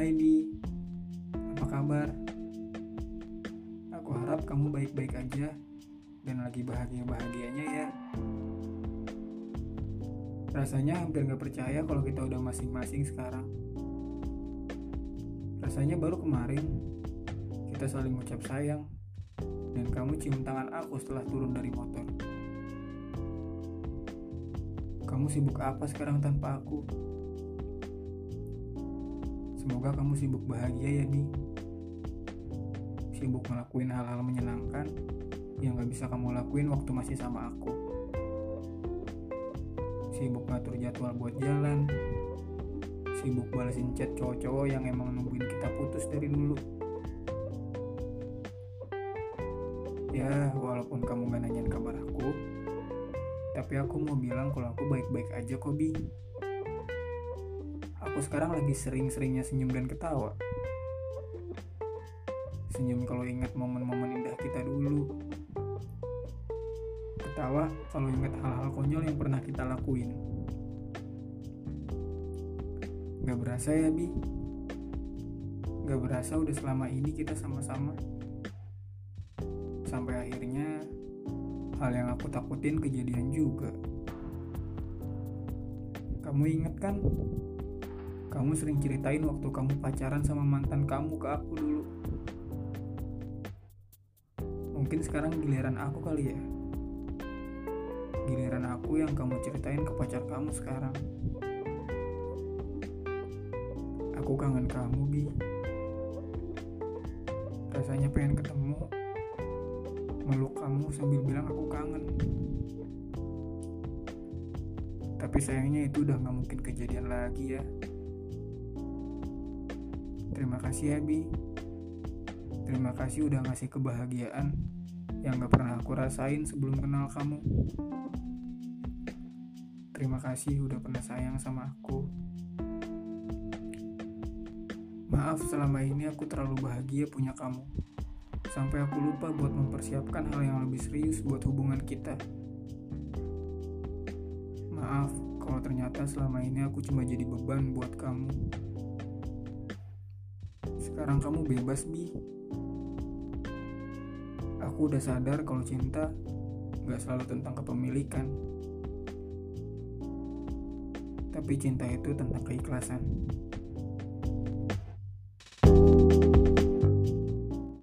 Hai Li, apa kabar? Aku harap kamu baik-baik aja dan lagi bahagia-bahagianya ya. Rasanya hampir gak percaya kalau kita udah masing-masing sekarang. Rasanya baru kemarin kita saling ucap sayang dan kamu cium tangan aku setelah turun dari motor. Kamu sibuk apa sekarang tanpa aku? Semoga kamu sibuk bahagia ya, Bi. Sibuk ngelakuin hal-hal menyenangkan yang gak bisa kamu lakuin waktu masih sama aku. Sibuk ngatur jadwal buat jalan. Sibuk balesin chat cowok-cowok yang emang nungguin kita putus dari dulu. Ya, walaupun kamu gak nanyain kabar aku, tapi aku mau bilang kalau aku baik-baik aja kok, Bi. Aku sekarang lagi sering-seringnya senyum dan ketawa. Senyum kalau ingat momen-momen indah kita dulu. Ketawa kalau ingat hal-hal konyol yang pernah kita lakuin. Gak berasa ya, Bi? Gak berasa udah selama ini kita sama-sama sampai akhirnya hal yang aku takutin kejadian juga. Kamu inget kan? Kamu sering ceritain waktu kamu pacaran sama mantan kamu ke aku dulu. Mungkin sekarang giliran aku kali ya. Giliran aku yang kamu ceritain ke pacar kamu sekarang. Aku kangen kamu, Bi. Rasanya pengen ketemu meluk kamu sambil bilang aku kangen. Tapi sayangnya itu udah gak mungkin kejadian lagi ya. Terima kasih ya Bi. Terima kasih udah ngasih kebahagiaan yang gak pernah aku rasain sebelum kenal kamu. Terima kasih udah pernah sayang sama aku. Maaf selama ini aku terlalu bahagia punya kamu sampai aku lupa buat mempersiapkan hal yang lebih serius buat hubungan kita. Maaf kalau ternyata selama ini aku cuma jadi beban buat kamu. Sekarang kamu bebas, Bi. Aku udah sadar kalau cinta gak selalu tentang kepemilikan. Tapi cinta itu tentang keikhlasan.